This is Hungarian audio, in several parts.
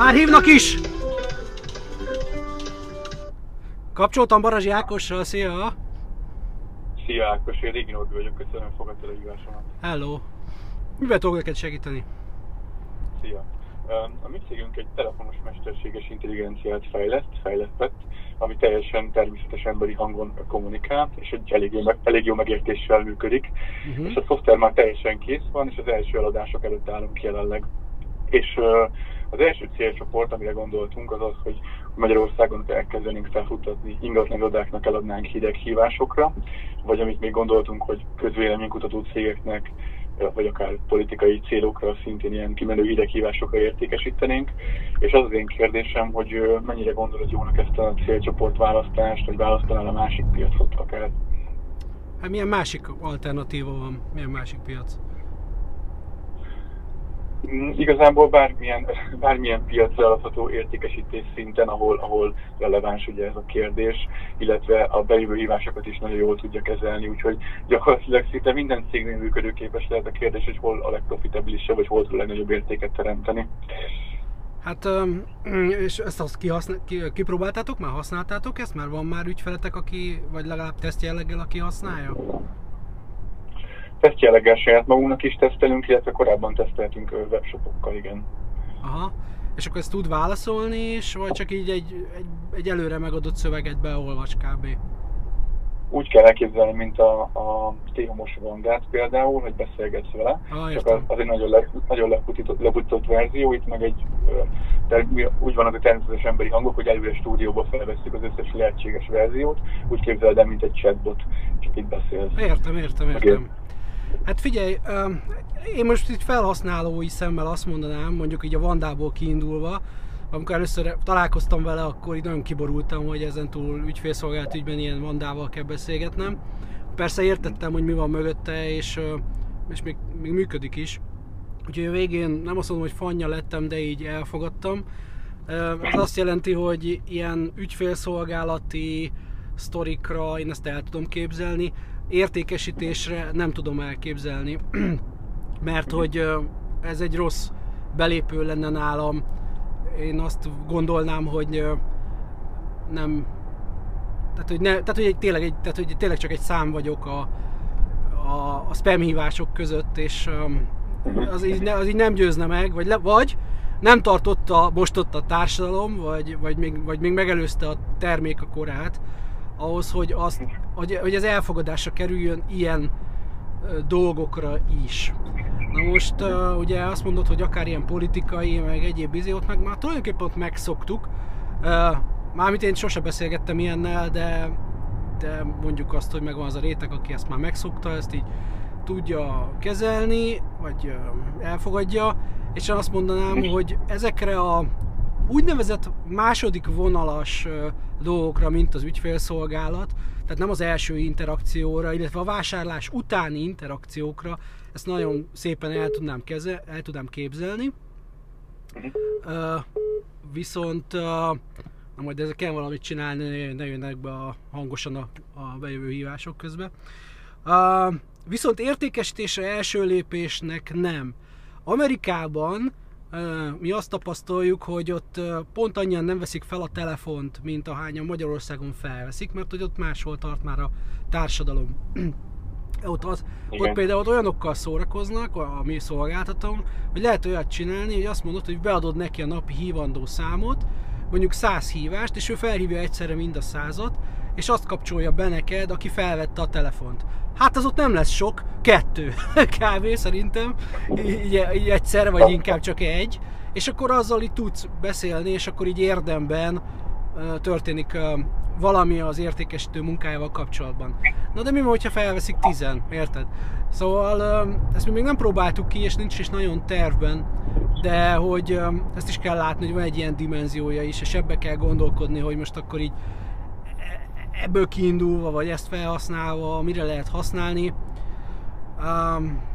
Már hívnak is! Kapcsoltam Barazsi Ákossal, szia! Szia Ákos, én Régi Norbi vagyok, köszönöm, fogadtad a hívásomat. Hello! Mivel tudok neked segíteni? Szia! A mi cégünk egy telefonos mesterséges intelligenciát fejleszt, fejlesztett, ami teljesen természetes emberi hangon kommunikál, és egy elég jó, elég jó megértéssel működik. Uh-huh. És a szoftver már teljesen kész van, és az első eladások előtt állunk jelenleg. És uh, az első célcsoport, amire gondoltunk, az az, hogy Magyarországon elkezdenénk felfutatni ingatlaноdáknak eladnánk hideg hívásokra, vagy amit még gondoltunk, hogy közvéleménykutató cégeknek vagy akár politikai célokra szintén ilyen kimenő hideghívásokra értékesítenénk. És az az én kérdésem, hogy mennyire gondolod jónak ezt a célcsoport választást, vagy választanál a másik piacot akár? Hát milyen másik alternatíva van? Milyen másik piac? Mm, igazából bármilyen, bármilyen piacra eladható értékesítés szinten, ahol, ahol releváns ugye ez a kérdés, illetve a bejövő hívásokat is nagyon jól tudja kezelni, úgyhogy gyakorlatilag szinte minden cégnél működőképes lehet a kérdés, hogy hol a legprofitabilisebb, vagy hol tud a legnagyobb értéket teremteni. Hát, és ezt azt kihasznál, ki, kipróbáltátok már? Használtátok ezt? Már van már ügyfeletek, aki, vagy legalább teszt jelleggel, aki használja? Tesztjelleggel saját magunknak is tesztelünk, illetve korábban teszteltünk webshopokkal, igen. Aha. És akkor ezt tud válaszolni is, vagy csak így egy, egy, egy előre megadott szöveget beolvas kb? Úgy kell elképzelni, mint a, a T-homos vangát például, hogy beszélgetsz vele. Ah, csak az, az egy nagyon, le, nagyon lebutított, lebutított verzió, itt meg egy, de úgy van az a természetes emberi hangok, hogy előre stúdióba felveszünk az összes lehetséges verziót, úgy képzeled el, mint egy chatbot, csak itt beszélsz. Értem, értem, értem. Okay. Hát figyelj, én most itt felhasználói szemmel azt mondanám, mondjuk így a Vandából kiindulva, amikor először találkoztam vele, akkor így nagyon kiborultam, hogy ezen túl ügyfélszolgált ügyben ilyen Vandával kell beszélgetnem. Persze értettem, hogy mi van mögötte, és, és még, még működik is. Úgyhogy a végén nem azt mondom, hogy fanya lettem, de így elfogadtam. Ez azt jelenti, hogy ilyen ügyfélszolgálati sztorikra én ezt el tudom képzelni értékesítésre nem tudom elképzelni, mert hogy ez egy rossz belépő lenne nálam. Én azt gondolnám, hogy nem, tehát hogy, ne, tehát, hogy egy, tényleg, egy, tehát, hogy tényleg csak egy szám vagyok a, a, a spam hívások között, és az így, az így nem győzne meg, vagy, le, vagy nem tartotta most ott a társadalom, vagy, vagy, még, vagy még megelőzte a termék a korát, ahhoz, hogy, azt, hogy, hogy az elfogadásra kerüljön ilyen dolgokra is. Na most uh, ugye azt mondod, hogy akár ilyen politikai, meg egyéb bizéot, meg már tulajdonképpen ott megszoktuk. Uh, mármint én sose beszélgettem ilyennel, de, de mondjuk azt, hogy megvan az a réteg, aki ezt már megszokta, ezt így tudja kezelni, vagy uh, elfogadja, és azt mondanám, hogy ezekre a úgynevezett második vonalas dolgokra, mint az ügyfélszolgálat, tehát nem az első interakcióra, illetve a vásárlás utáni interakciókra, ezt nagyon szépen el tudnám, keze, el tudnám képzelni. Uh, viszont uh, na majd ezzel kell valamit csinálni, ne jönnek be a, hangosan a, a bejövő hívások közben. Uh, viszont értékesítésre első lépésnek nem. Amerikában mi azt tapasztaljuk, hogy ott pont annyian nem veszik fel a telefont, mint ahányan Magyarországon felveszik, mert hogy ott máshol tart már a társadalom. ott, az, ott például ott olyanokkal szórakoznak, a mi szolgáltatónk, hogy lehet olyat csinálni, hogy azt mondod, hogy beadod neki a napi hívandó számot, mondjuk 100 hívást, és ő felhívja egyszerre mind a százat, és azt kapcsolja be neked, aki felvette a telefont. Hát az ott nem lesz sok, kettő kb. szerintem, így, így egyszerre, vagy inkább csak egy, és akkor azzal így tudsz beszélni, és akkor így érdemben történik valami az értékesítő munkájával kapcsolatban. Na de mi van, hogyha felveszik tizen, érted? Szóval ezt mi még nem próbáltuk ki, és nincs is nagyon tervben, de hogy ezt is kell látni, hogy van egy ilyen dimenziója is, és ebbe kell gondolkodni, hogy most akkor így ebből kiindulva, vagy ezt felhasználva, mire lehet használni. Um,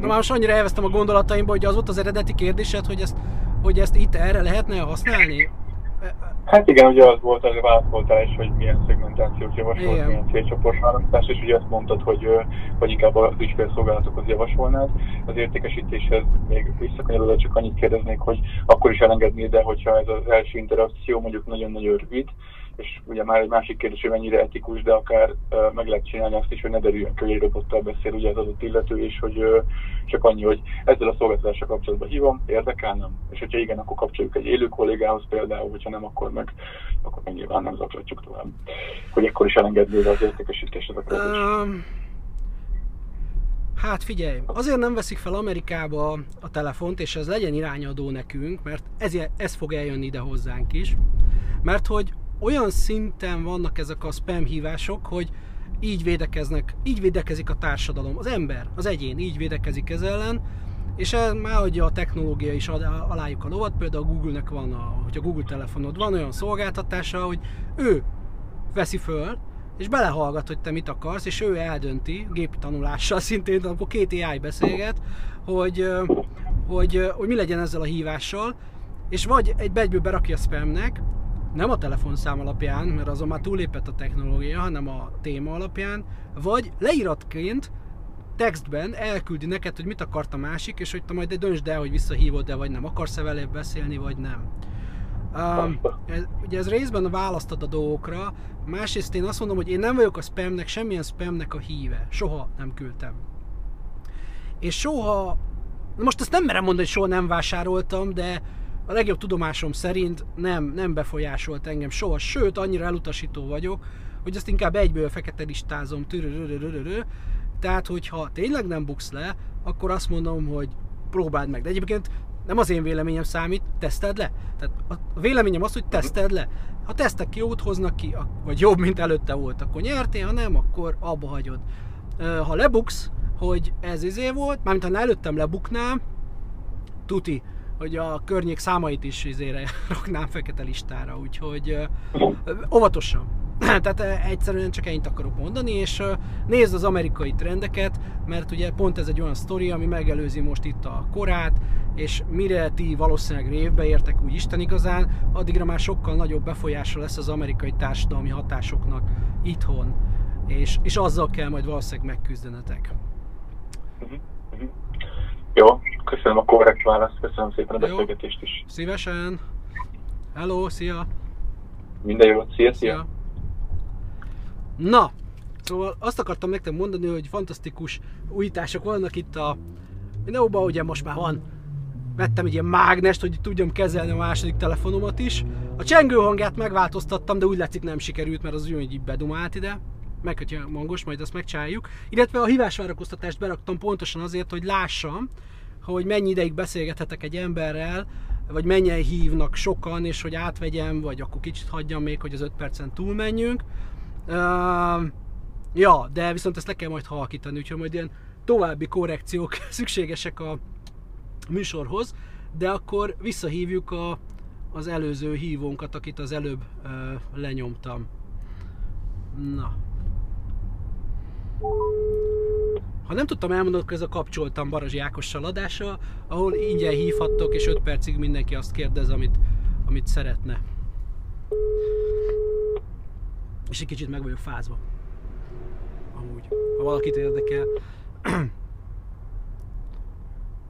Na már most annyira elvesztem a gondolataimba, hogy az volt az eredeti kérdésed, hogy ezt, hogy ezt itt erre lehetne használni? Hát igen, ugye az volt, az válaszoltál is, hogy milyen szegmentációt javasolt, milyen célcsoport választás, és ugye azt mondtad, hogy, hogy inkább az ügyfélszolgálatokhoz javasolnád. Az értékesítéshez még visszakanyarodva csak annyit kérdeznék, hogy akkor is elengednéd, de hogyha ez az első interakció mondjuk nagyon-nagyon rövid, és ugye már egy másik kérdés, hogy mennyire etikus, de akár uh, meg lehet csinálni azt is, hogy ne derüljön ki, hogy robottal beszél ugye az adott illető, és hogy uh, csak annyi, hogy ezzel a szolgáltatással kapcsolatban hívom, érdekel nem? És hogyha igen, akkor kapcsoljuk egy élő kollégához például, hogyha nem, akkor meg, akkor meg nyilván nem zaklatjuk tovább. Hogy ekkor is elengednéd az értékesítésed a um, Hát figyelj, azért nem veszik fel Amerikába a telefont, és ez legyen irányadó nekünk, mert ez, ez fog eljönni ide hozzánk is, mert hogy olyan szinten vannak ezek a spam hívások, hogy így védekeznek, így védekezik a társadalom, az ember, az egyén így védekezik ez ellen, és ez már hogy a technológia is alájuk a lovat, például a Google-nek van, a, hogy a Google telefonod van olyan szolgáltatása, hogy ő veszi föl, és belehallgat, hogy te mit akarsz, és ő eldönti, gépi tanulással szintén, akkor két AI beszélget, hogy, hogy, hogy mi legyen ezzel a hívással, és vagy egy begyből berakja a spamnek, nem a telefonszám alapján, mert azon már túlépett a technológia, hanem a téma alapján, vagy leíratként textben elküldi neked, hogy mit akart a másik, és hogy te majd döntsd el, hogy visszahívod-e, vagy nem. Akarsz-e vele beszélni, vagy nem. Um, ez, ugye ez részben választad a dolgokra, másrészt én azt mondom, hogy én nem vagyok a spamnek, semmilyen spamnek a híve. Soha nem küldtem. És soha, most ezt nem merem mondani, hogy soha nem vásároltam, de a legjobb tudomásom szerint nem, nem befolyásolt engem soha, sőt annyira elutasító vagyok, hogy ezt inkább egyből fekete listázom, tehát hogyha tényleg nem buksz le, akkor azt mondom, hogy próbáld meg. De egyébként nem az én véleményem számít, teszted le. Tehát a véleményem az, hogy teszted le. Ha tesztek jót hoznak ki, vagy jobb, mint előtte volt, akkor nyertél, nem, akkor abba hagyod. Ha lebuksz, hogy ez izé volt, mármint előttem lebuknám, tuti, hogy a környék számait is izére raknám fekete listára, úgyhogy óvatosan. Tehát egyszerűen csak ennyit akarok mondani, és nézd az amerikai trendeket, mert ugye pont ez egy olyan sztori, ami megelőzi most itt a korát, és mire ti valószínűleg révbe értek úgy Isten igazán, addigra már sokkal nagyobb befolyása lesz az amerikai társadalmi hatásoknak itthon, és, és azzal kell majd valószínűleg megküzdenetek. Uh-huh. Jó, köszönöm a korrekt választ, köszönöm szépen a beszélgetést is. Szívesen. Hello, szia! Minden jót, szia, szia! szia. Na, szóval azt akartam nektek mondani, hogy fantasztikus újítások vannak itt a videóban, ugye most már van vettem egy ilyen mágnest, hogy tudjam kezelni a második telefonomat is. A csengő hangját megváltoztattam, de úgy látszik nem sikerült, mert az úgy, hogy így bedumált ide megkötje mangos, majd azt megcsináljuk. Illetve a hívásvárakoztatást beraktam pontosan azért, hogy lássam, hogy mennyi ideig beszélgethetek egy emberrel, vagy mennyien hívnak sokan, és hogy átvegyem, vagy akkor kicsit hagyjam még, hogy az 5 percen túlmenjünk. Uh, ja, de viszont ezt le kell majd halkítani, úgyhogy majd ilyen további korrekciók szükségesek a műsorhoz, de akkor visszahívjuk a, az előző hívónkat, akit az előbb uh, lenyomtam. Na. Ha nem tudtam elmondani, akkor ez a kapcsoltam Barazsi Ákossal adása, ahol ingyen hívhattok, és 5 percig mindenki azt kérdez, amit, amit szeretne. És egy kicsit meg vagyok fázva. Amúgy, ha valakit érdekel.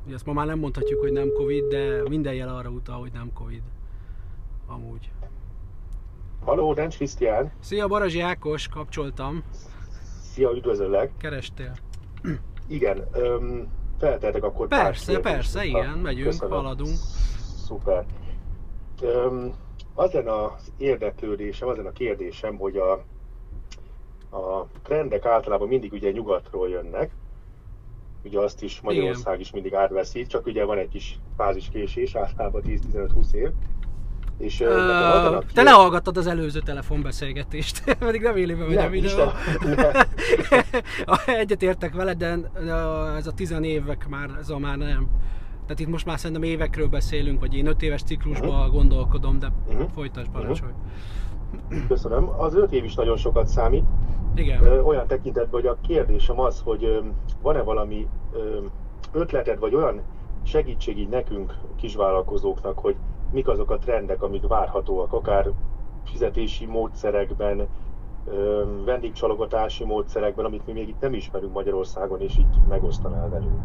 Ugye azt ma már nem mondhatjuk, hogy nem Covid, de minden jel arra utal, hogy nem Covid. Amúgy. Haló, Dencs Krisztián. Szia, Barazsi Ákos, kapcsoltam. Szia, üdvözöllek. Kerestél. Igen, öm, felteltek akkor Persze, persze, igen, megyünk, Köszönöm. haladunk. Szuper. Öm, az lenne az érdeklődésem, az lenne a kérdésem, hogy a, a trendek általában mindig ugye nyugatról jönnek, ugye azt is Magyarország Igen. is mindig átveszi, csak ugye van egy kis fáziskésés, általában 10-15-20 év. És, uh, te lehallgattad az előző telefonbeszélgetést, pedig nem élőben vagy a videó. Egyet értek veled, de ez a tizen évek már, ez a már nem. Tehát itt most már szerintem évekről beszélünk, vagy én öt éves ciklusban uh-huh. gondolkodom, de uh-huh. folytasd parancsolj. Uh-huh. Köszönöm. Az öt év is nagyon sokat számít. Igen. Olyan tekintetben, hogy a kérdésem az, hogy van-e valami ötleted, vagy olyan segítség így nekünk, kisvállalkozóknak, hogy mik azok a trendek, amik várhatóak, akár fizetési módszerekben, vendégcsalogatási módszerekben, amit mi még itt nem ismerünk Magyarországon, és itt megosztanál velünk.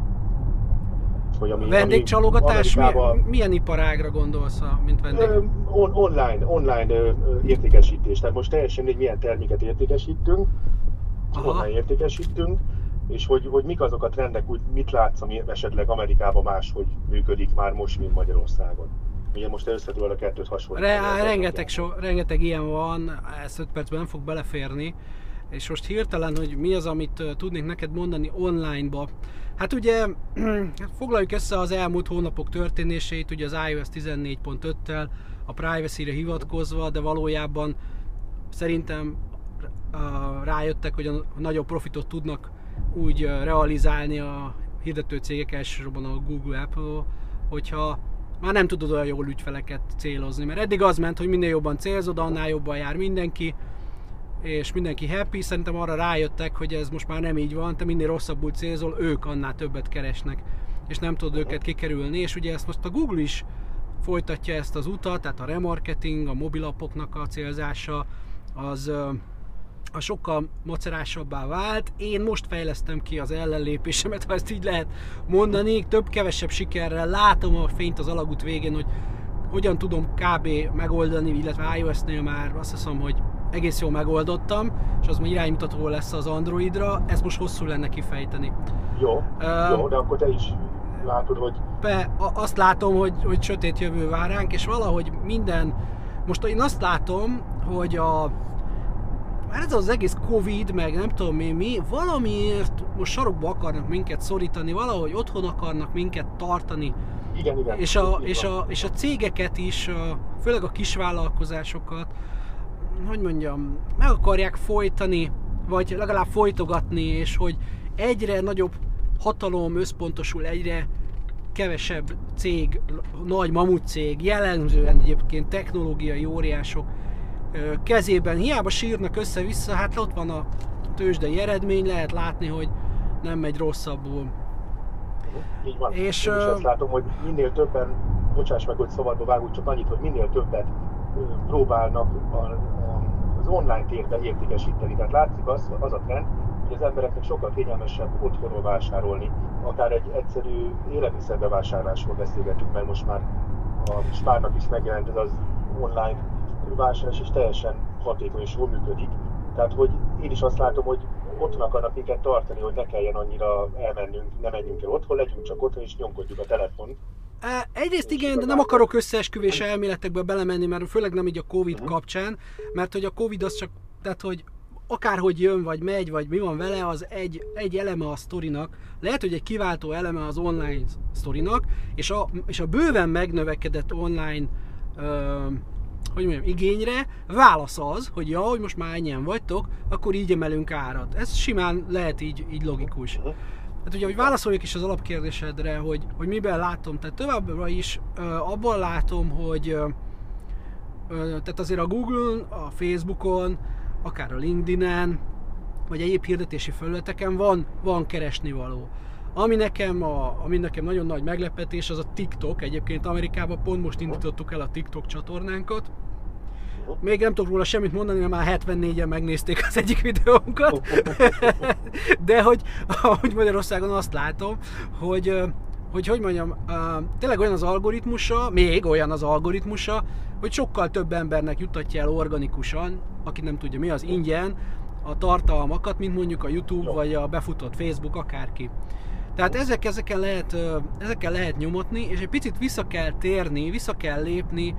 Hogy ami, vendégcsalogatás, ami Amerikába, milyen iparágra gondolsz, mint vendég? On, online, online értékesítés. Tehát most teljesen egy milyen terméket értékesítünk, Aha. online értékesítünk, és hogy, hogy mik azok a trendek, úgy mit látsz, ami esetleg Amerikában máshogy működik már most, mint Magyarországon. Ugye most összetudod a kettőt hasonlítani. Re, rengeteg, so, rengeteg ilyen van, ezt 5 percben nem fog beleférni. És most hirtelen, hogy mi az, amit tudnék neked mondani online-ba. Hát ugye hát foglaljuk össze az elmúlt hónapok történéseit, ugye az iOS 14.5-tel, a privacy-re hivatkozva, de valójában szerintem rájöttek, hogy a nagyobb profitot tudnak úgy realizálni a hirdető cégek, elsősorban a Google, Apple, hogyha már nem tudod olyan jól ügyfeleket célozni, mert eddig az ment, hogy minél jobban célzod, annál jobban jár mindenki, és mindenki happy, szerintem arra rájöttek, hogy ez most már nem így van, te minél rosszabbul célzol, ők annál többet keresnek, és nem tudod őket kikerülni, és ugye ezt most a Google is folytatja ezt az utat, tehát a remarketing, a mobilapoknak a célzása, az a sokkal macerásabbá vált. Én most fejlesztem ki az ellenlépésemet, ha ezt így lehet mondani. Több-kevesebb sikerrel látom a fényt az alagút végén, hogy hogyan tudom kb. megoldani, illetve iOS-nél már azt hiszem, hogy egész jól megoldottam, és az már iránymutató lesz az Androidra, ezt most hosszú lenne kifejteni. Jó, uh, jó, de akkor te is látod, hogy... Be, azt látom, hogy, hogy sötét jövő vár ránk, és valahogy minden... Most én azt látom, hogy a már ez az egész Covid, meg nem tudom én mi, valamiért most sarokba akarnak minket szorítani, valahogy otthon akarnak minket tartani. Igen, igen. És a, és a, és a cégeket is, főleg a kisvállalkozásokat, hogy mondjam, meg akarják folytani, vagy legalább folytogatni, és hogy egyre nagyobb hatalom összpontosul, egyre kevesebb cég, nagy mamut cég, jellemzően egyébként technológiai óriások kezében. Hiába sírnak össze-vissza, hát ott van a tőzsdei eredmény, lehet látni, hogy nem megy rosszabbul. Így van. És, Én is azt látom, hogy minél többen, bocsáss meg, hogy szabadba vágunk, csak annyit, hogy minél többet próbálnak az online térben értékesíteni. Tehát látszik az, az a trend, hogy az embereknek sokkal kényelmesebb otthonról vásárolni, akár egy egyszerű élelmiszerbevásárlásról beszélgetünk, mert most már a Spárnak is megjelent ez az online vásárlás, és teljesen hatékony és jól működik. Tehát, hogy én is azt látom, hogy otthon akarnak minket tartani, hogy ne kelljen annyira elmennünk, ne menjünk el otthon, legyünk csak otthon, és nyomkodjuk a telefon. Egyrészt igen, de nem akarok összeesküvés elméletekbe belemenni, mert főleg nem így a Covid uh-huh. kapcsán, mert hogy a Covid az csak, tehát hogy akárhogy jön, vagy megy, vagy mi van vele, az egy, egy eleme a sztorinak. Lehet, hogy egy kiváltó eleme az online sztorinak, és a, és a bőven megnövekedett online ö, hogy mondjam, igényre, válasz az, hogy ja, hogy most már ennyien vagytok, akkor így emelünk árat. Ez simán lehet így, így logikus. Tehát ugye, hogy válaszoljak is az alapkérdésedre, hogy, hogy miben látom, tehát továbbra is ö, abban látom, hogy ö, tehát azért a Google, a Facebookon, akár a LinkedIn-en, vagy egyéb hirdetési felületeken van, van keresni való. Ami nekem, a, ami nekem nagyon nagy meglepetés, az a TikTok. Egyébként Amerikában pont most indítottuk el a TikTok csatornánkat. Még nem tudok róla semmit mondani, mert már 74-en megnézték az egyik videónkat. De hogy, hogy Magyarországon azt látom, hogy hogy hogy mondjam, tényleg olyan az algoritmusa, még olyan az algoritmusa, hogy sokkal több embernek jutatja el organikusan, aki nem tudja mi az ingyen, a tartalmakat, mint mondjuk a YouTube vagy a befutott Facebook, akárki. Tehát ezek, ezeken, lehet, ezeken lehet nyomotni, és egy picit vissza kell térni, vissza kell lépni.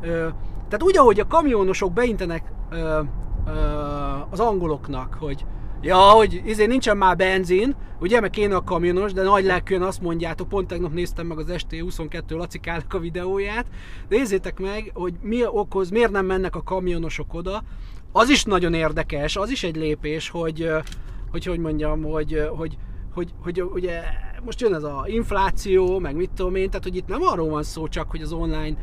Tehát úgy, ahogy a kamionosok beintenek az angoloknak, hogy Ja, hogy izé nincsen már benzin, ugye, meg kéne a kamionos, de nagy lelkűen azt mondjátok, pont tegnap néztem meg az ST22 Lacikának a videóját, de nézzétek meg, hogy mi okoz, miért nem mennek a kamionosok oda. Az is nagyon érdekes, az is egy lépés, hogy hogy, hogy mondjam, hogy, hogy hogy, hogy ugye most jön ez a infláció, meg mit tudom én, tehát hogy itt nem arról van szó csak, hogy az online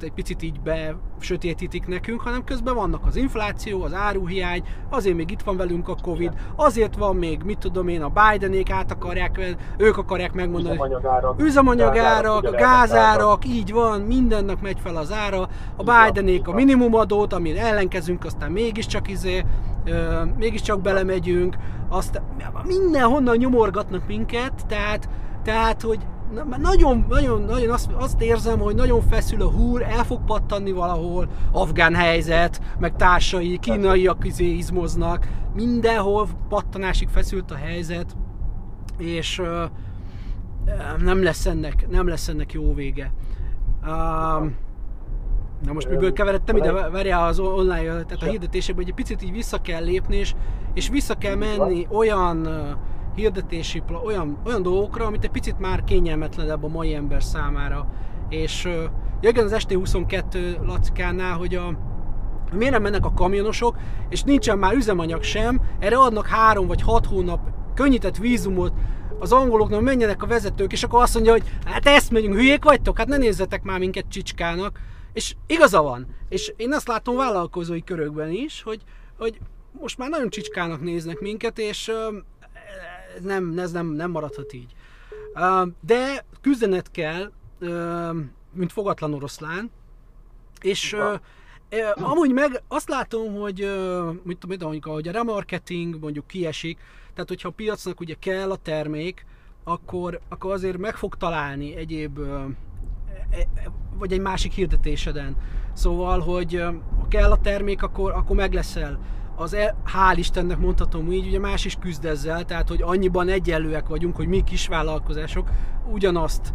egy picit így be sötétítik nekünk, hanem közben vannak az infláció, az áruhiány, azért még itt van velünk a Covid, azért van még, mit tudom én, a Bidenék át akarják, ők akarják megmondani, Üzemanyagárak, üzemanyagárak, a gázárak, így van, mindennek megy fel az ára, a Bidenék a minimumadót, amin ellenkezünk, aztán mégiscsak izé, ö, mégiscsak belemegyünk, azt mindenhonnan nyomorgatnak minket, tehát, tehát hogy nagyon, nagyon, nagyon azt, azt érzem, hogy nagyon feszül a húr, el fog pattanni valahol, afgán helyzet, meg társai, kínaiak izé izmoznak, mindenhol pattanásig feszült a helyzet, és ö, nem lesz ennek, nem lesz ennek jó vége. Um, Na most miből keveredtem ide, várjál az online, tehát a hirdetésekben, hogy egy picit így vissza kell lépni, és, és vissza kell menni olyan hirdetési, olyan, olyan dolgokra, amit egy picit már kényelmetlenebb a mai ember számára. És igen, az ST22 Lacikánál, hogy a, miért nem mennek a kamionosok, és nincsen már üzemanyag sem, erre adnak három vagy hat hónap könnyített vízumot az angoloknak, menjenek a vezetők, és akkor azt mondja, hogy hát ezt megyünk, hülyék vagytok, hát ne nézzetek már minket csicskának. És igaza van. És én azt látom vállalkozói körökben is, hogy, hogy most már nagyon csicskának néznek minket, és ez nem, ez nem, nem maradhat így. De küzdened kell, mint fogatlan oroszlán, és amúgy meg azt látom, hogy mit tudom, mondjuk, ahogy a remarketing mondjuk kiesik, tehát hogyha a piacnak ugye kell a termék, akkor, akkor azért meg fog találni egyéb vagy egy másik hirdetéseden. Szóval, hogy ha kell a termék, akkor, akkor meg leszel. Az el, hál' Istennek mondhatom így, ugye más is küzd ezzel, tehát hogy annyiban egyenlőek vagyunk, hogy mi kisvállalkozások ugyanazt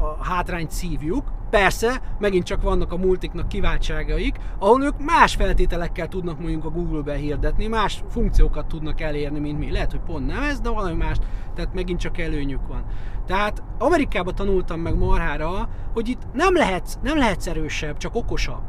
a hátrányt szívjuk. Persze, megint csak vannak a multiknak kiváltságaik, ahol ők más feltételekkel tudnak mondjuk a Google-be hirdetni, más funkciókat tudnak elérni, mint mi. Lehet, hogy pont nem ez, de valami más, tehát megint csak előnyük van. Tehát Amerikában tanultam meg marhára, hogy itt nem lehetsz, nem lehetsz erősebb, csak okosabb.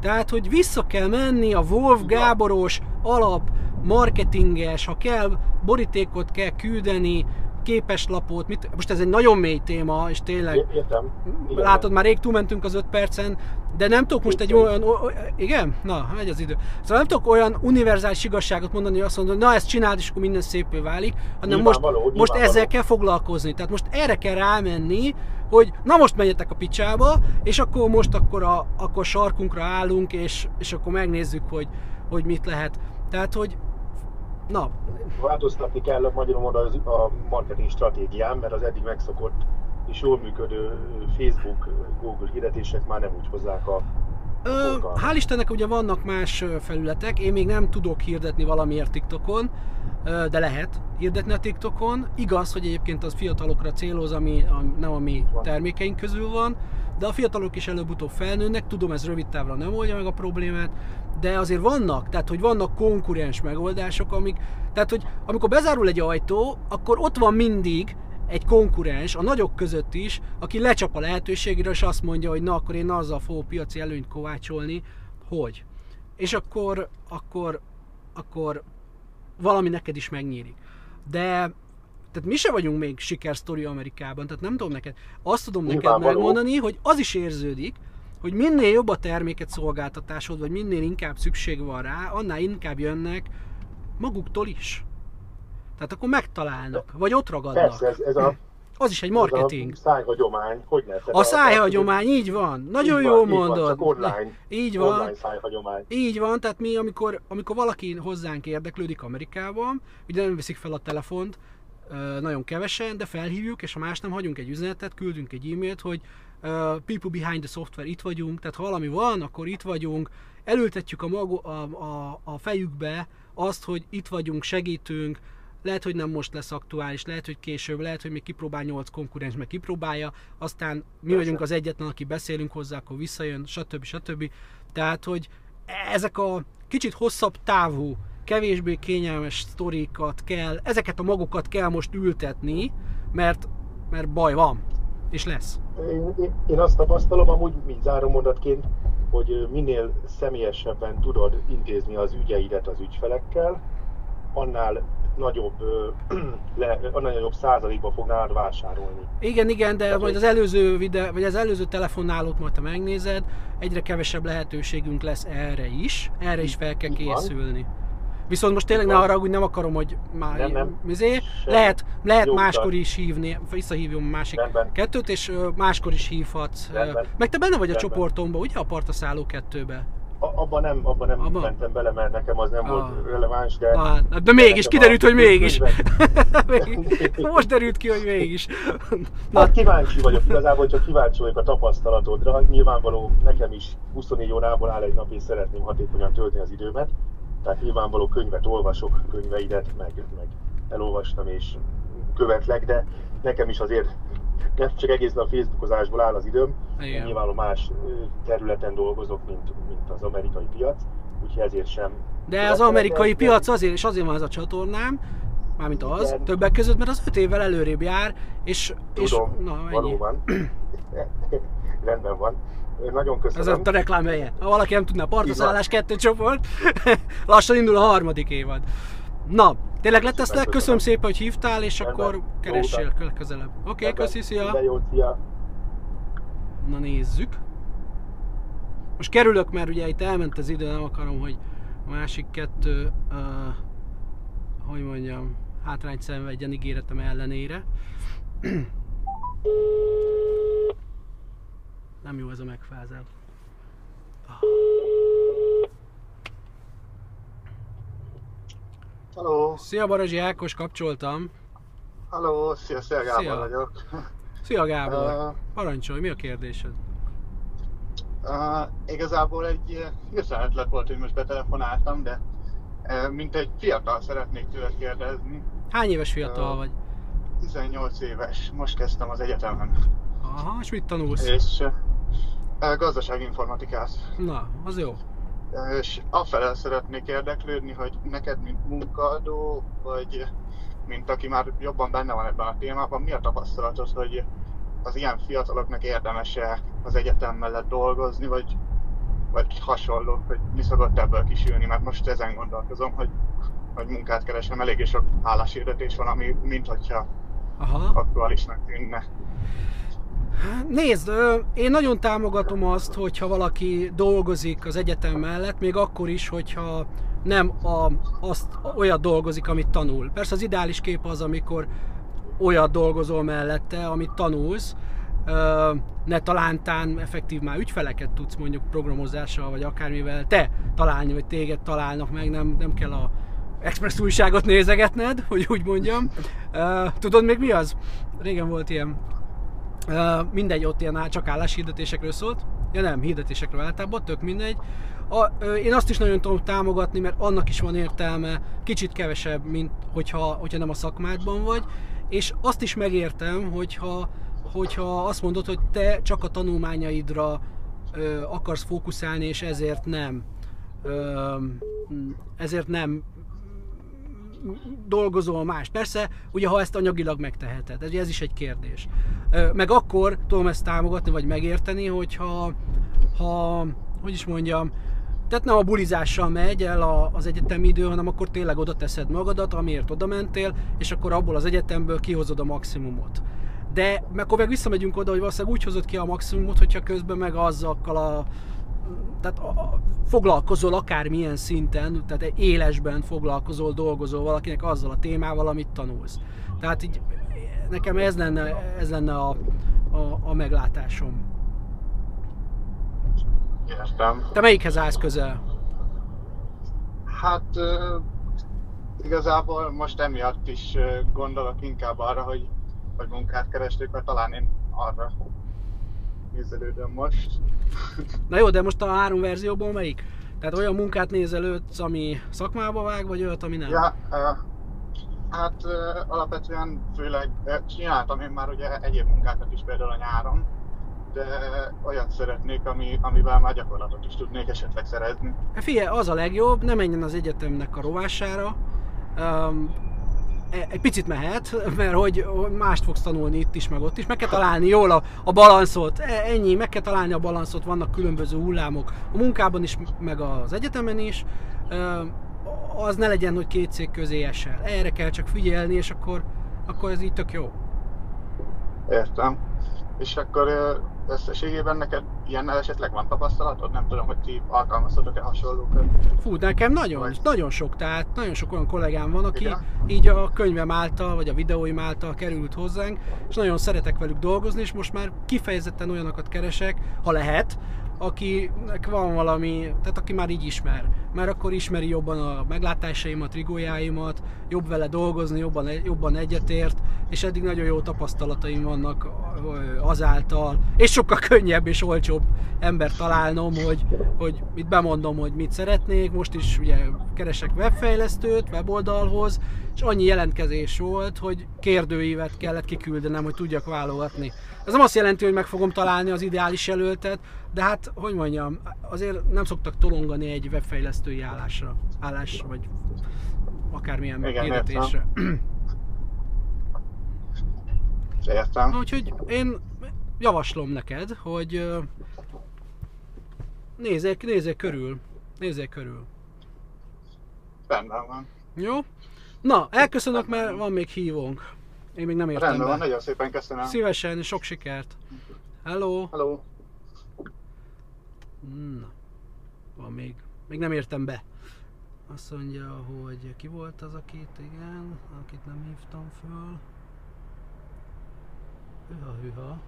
Tehát, hogy vissza kell menni a Wolf Gáboros alap marketinges, ha kell, borítékot kell küldeni, képeslapot, mit, most ez egy nagyon mély téma, és tényleg, É- Értem. Igen. látod, már rég túlmentünk az 5 percen, de nem tudok most egy olyan, o- igen? Na, megy az idő. Szóval nem tudok olyan univerzális igazságot mondani, hogy azt mondod, na ezt csináld, és akkor minden szépé válik, hanem most, Nyilvánvaló, most ezzel kell foglalkozni. Tehát most erre kell rámenni, hogy na most menjetek a picsába, és akkor most akkor a, akkor sarkunkra állunk, és, és akkor megnézzük, hogy, hogy mit lehet. Tehát, hogy na, Változtatni kell magyarul az- a marketing stratégián, mert az eddig megszokott és jól működő Facebook, Google hirdetések már nem úgy hozzák a Ö, hál' Istennek ugye vannak más felületek, én még nem tudok hirdetni valamiért TikTokon, de lehet hirdetni a TikTokon. Igaz, hogy egyébként az fiatalokra céloz, ami a, nem a mi termékeink közül van, de a fiatalok is előbb-utóbb felnőnek, tudom ez rövid távra nem oldja meg a problémát, de azért vannak, tehát hogy vannak konkurens megoldások, amik, tehát hogy amikor bezárul egy ajtó, akkor ott van mindig egy konkurens, a nagyok között is, aki lecsap a lehetőségre, és azt mondja, hogy na, akkor én azzal fogok piaci előnyt kovácsolni, hogy. És akkor, akkor, akkor valami neked is megnyílik. De tehát mi se vagyunk még sikersztori Amerikában, tehát nem tudom neked. Azt tudom neked Nyilvánvaló. megmondani, hogy az is érződik, hogy minél jobb a terméket szolgáltatásod, vagy minél inkább szükség van rá, annál inkább jönnek maguktól is. Tehát akkor megtalálnak, vagy ott ragadnak. Persze, ez, ez a, Az is egy ez marketing. a szájhagyomány, hogy lehet? A szájhagyomány, így van. Nagyon Így jól van, így van, mondod. csak online. Így van. Online szájhagyomány. Így van, tehát mi, amikor, amikor valaki hozzánk érdeklődik Amerikában, ugye nem veszik fel a telefont, nagyon kevesen, de felhívjuk, és ha más nem hagyunk egy üzenetet, küldünk egy e-mailt, hogy people behind the software, itt vagyunk, tehát ha valami van, akkor itt vagyunk, elültetjük a, magu, a, a, a fejükbe azt, hogy itt vagyunk, segítünk, lehet, hogy nem most lesz aktuális, lehet, hogy később, lehet, hogy még kipróbál 8 konkurens, meg kipróbálja, aztán mi Persze. vagyunk az egyetlen, aki beszélünk hozzá, akkor visszajön, stb. stb. Tehát, hogy ezek a kicsit hosszabb távú, kevésbé kényelmes sztorikat kell, ezeket a magukat kell most ültetni, mert, mert baj van, és lesz. Én, én, azt tapasztalom amúgy, mint zárómondatként, hogy minél személyesebben tudod intézni az ügyeidet az ügyfelekkel, annál nagyobb, le, annál nagyobb százalékban fog nálad vásárolni. Igen, igen, de majd az előző videó, vagy az előző telefonnálót majd, ha megnézed, egyre kevesebb lehetőségünk lesz erre is, erre is fel kell készülni. Viszont most tényleg ne arra, hogy nem akarom, hogy már nem, nem. Mizé, lehet, lehet máskor is hívni, visszahívjam a másik Rendben. kettőt, és máskor is hívhatsz. Rendben. Meg te benne vagy Rendben. a csoportomban, ugye a partaszálló kettőbe? abban nem, abban nem abba? mentem bele, mert nekem az nem ah. volt releváns, de... Ah, de mégis, kiderült, hogy mégis. Most derült ki, hogy mégis. Na. Hát kíváncsi vagyok, igazából csak kíváncsi vagyok a tapasztalatodra. Nyilvánvaló nekem is 24 órából áll egy nap, és szeretném hatékonyan tölteni az időmet. Tehát nyilvánvaló könyvet olvasok, könyveidet, meg, meg elolvastam és követlek, de nekem is azért nem csak egész a Facebookozásból áll az időm, Igen. nyilván más területen dolgozok, mint, mint az amerikai piac, úgyhogy ezért sem. De az amerikai piac azért, és azért van ez a csatornám, mármint az, Igen. többek között, mert az öt évvel előrébb jár, és... Tudom, és, na, ennyi. valóban. Rendben van. Nagyon köszönöm. Ez a reklám helye. Ha valaki nem tudna, partaszállás kettő csoport, lassan indul a harmadik évad. Na, tényleg leteszlek, köszönöm szépen, hogy hívtál, és Rendben. akkor keressél közelebb. Oké, okay, köszi, szia! Jó, szia! Na nézzük. Most kerülök, mert ugye itt elment az idő, nem akarom, hogy a másik kettő, uh, hogy mondjam, hátrányt szenvedjen ígéretem ellenére. nem jó ez a megfázás. Ah. Halló! Szia Barazsi Ákos, kapcsoltam. Halló, szia, szia Gábor szia. vagyok. Szia Gábor, uh, parancsolj, mi a kérdésed? Uh, igazából egy uh, ötlet volt, hogy most betelefonáltam, de uh, mint egy fiatal szeretnék tőled kérdezni. Hány éves fiatal vagy? 18 éves, most kezdtem az egyetemen. Aha, és mit tanulsz? És uh, gazdaságinformatikát. Na, az jó. És afelel szeretnék érdeklődni, hogy neked, mint munkadó, vagy mint aki már jobban benne van ebben a témában, mi a tapasztalatod, hogy az ilyen fiataloknak érdemes-e az egyetem mellett dolgozni, vagy, vagy hasonló, hogy mi szokott ebből kisülni, mert most ezen gondolkozom, hogy, hogy munkát keresem, eléggé sok álláshirdetés van, ami mintha aktuálisnak tűnne. Nézd, én nagyon támogatom azt, hogyha valaki dolgozik az egyetem mellett, még akkor is, hogyha nem a, azt olyat dolgozik, amit tanul. Persze az ideális kép az, amikor olyat dolgozol mellette, amit tanulsz, ne talántán effektív már ügyfeleket tudsz mondjuk programozással, vagy akármivel te találni, vagy téged találnak meg, nem, nem kell a Express újságot nézegetned, hogy úgy mondjam. Tudod még mi az? Régen volt ilyen Uh, mindegy, ott ilyen csak álláshirdetésekről szólt. Ja nem, hirdetésekről általában, tök mindegy. A, én azt is nagyon tudom támogatni, mert annak is van értelme, kicsit kevesebb, mint hogyha, hogyha nem a szakmádban vagy. És azt is megértem, hogyha, hogyha azt mondod, hogy te csak a tanulmányaidra uh, akarsz fókuszálni, és ezért nem ezért nem dolgozol más. Persze, ugye ha ezt anyagilag megteheted, ez, ez is egy kérdés. Meg akkor tudom ezt támogatni, vagy megérteni, hogyha, ha, hogy is mondjam, tehát nem a bulizással megy el az egyetemi idő, hanem akkor tényleg oda teszed magadat, amiért oda mentél, és akkor abból az egyetemből kihozod a maximumot. De akkor meg visszamegyünk oda, hogy valószínűleg úgy hozod ki a maximumot, hogyha közben meg azzal a tehát a, a, foglalkozol akármilyen szinten, tehát élesben foglalkozol, dolgozol valakinek azzal a témával, amit tanulsz. Tehát így nekem ez lenne, ez lenne a, a, a meglátásom. Értem. Te melyikhez állsz közel? Hát igazából most emiatt is gondolok inkább arra, hogy, hogy munkát keresték, mert talán én arra nézelődöm most. Na jó, de most a három verzióból melyik? Tehát olyan munkát nézelődsz, ami szakmába vág, vagy olyat, ami nem? Ja, uh, hát uh, alapvetően főleg uh, csináltam én már ugye egyéb munkákat is például a nyáron, de olyat szeretnék, ami, amivel már gyakorlatot is tudnék esetleg szerezni. Figyelj, az a legjobb, ne menjen az egyetemnek a rovására. Um, egy picit mehet, mert hogy mást fogsz tanulni itt is, meg ott is. Meg kell találni jól a, a balanszot, e, ennyi, meg kell találni a balanszot, vannak különböző hullámok a munkában is, meg az egyetemen is. az ne legyen, hogy két cég közé esel. Erre kell csak figyelni, és akkor, akkor ez így tök jó. Értem. És akkor összességében neked ilyennel esetleg van tapasztalatod? Nem tudom, hogy ti alkalmaztatok-e hasonlókat. Fú, nekem nagyon, Vagy- nagyon sok, tehát nagyon sok olyan kollégám van, aki Igen? így a könyvem által, vagy a videóim által került hozzánk, és nagyon szeretek velük dolgozni, és most már kifejezetten olyanokat keresek, ha lehet, akinek van valami, tehát aki már így ismer. Mert akkor ismeri jobban a meglátásaimat, rigójáimat, jobb vele dolgozni, jobban, jobban egyetért, és eddig nagyon jó tapasztalataim vannak azáltal, és sokkal könnyebb és olcsóbb ember találnom, hogy, hogy itt bemondom, hogy mit szeretnék, most is ugye keresek webfejlesztőt, weboldalhoz, és annyi jelentkezés volt, hogy kérdőívet kellett kiküldenem, hogy tudjak válogatni. Ez nem azt jelenti, hogy meg fogom találni az ideális jelöltet, de hát, hogy mondjam, azért nem szoktak tolongani egy webfejlesztői állásra, állásra, vagy akármilyen Igen, hirdetésre. Értem. Úgyhogy én javaslom neked, hogy nézzék, nézzék körül. Nézzék körül. Rendben van. Jó? Na, elköszönök, mert van még hívónk. Én még nem értem Rendben van, be. nagyon szépen köszönöm. Szívesen, sok sikert. Hello. Hello. Na, van még. Még nem értem be. Azt mondja, hogy ki volt az, akit, igen, akit nem hívtam föl. Hüha, hüha.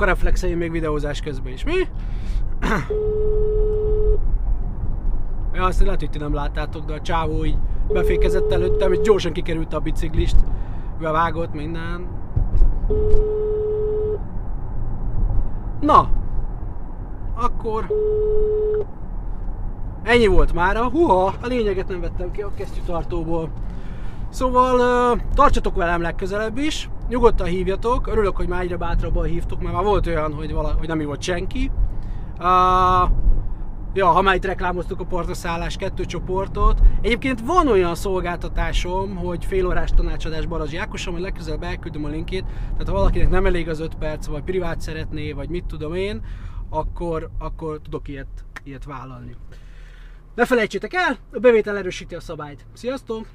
Jók a reflexeim még videózás közben is, mi? Ja, azt lehet, hogy ti nem láttátok, de a csávó így befékezett előttem, és gyorsan kikerült a biciklist, bevágott minden. Na, akkor ennyi volt mára. Huha, a lényeget nem vettem ki a kesztyűtartóból. Szóval tartsatok velem legközelebb is, nyugodtan hívjatok, örülök, hogy már egyre bátrabban hívtok, mert már volt olyan, hogy, vala, hogy nem hívott senki. Uh, ja, ha már itt reklámoztuk a partoszállás kettő csoportot. Egyébként van olyan szolgáltatásom, hogy félórás tanácsadás Barazsi Ákosom, hogy legközelebb elküldöm a linkét, tehát ha valakinek nem elég az 5 perc, vagy privát szeretné, vagy mit tudom én, akkor, akkor tudok ilyet, ilyet vállalni. Ne felejtsétek el, a bevétel erősíti a szabályt. Sziasztok!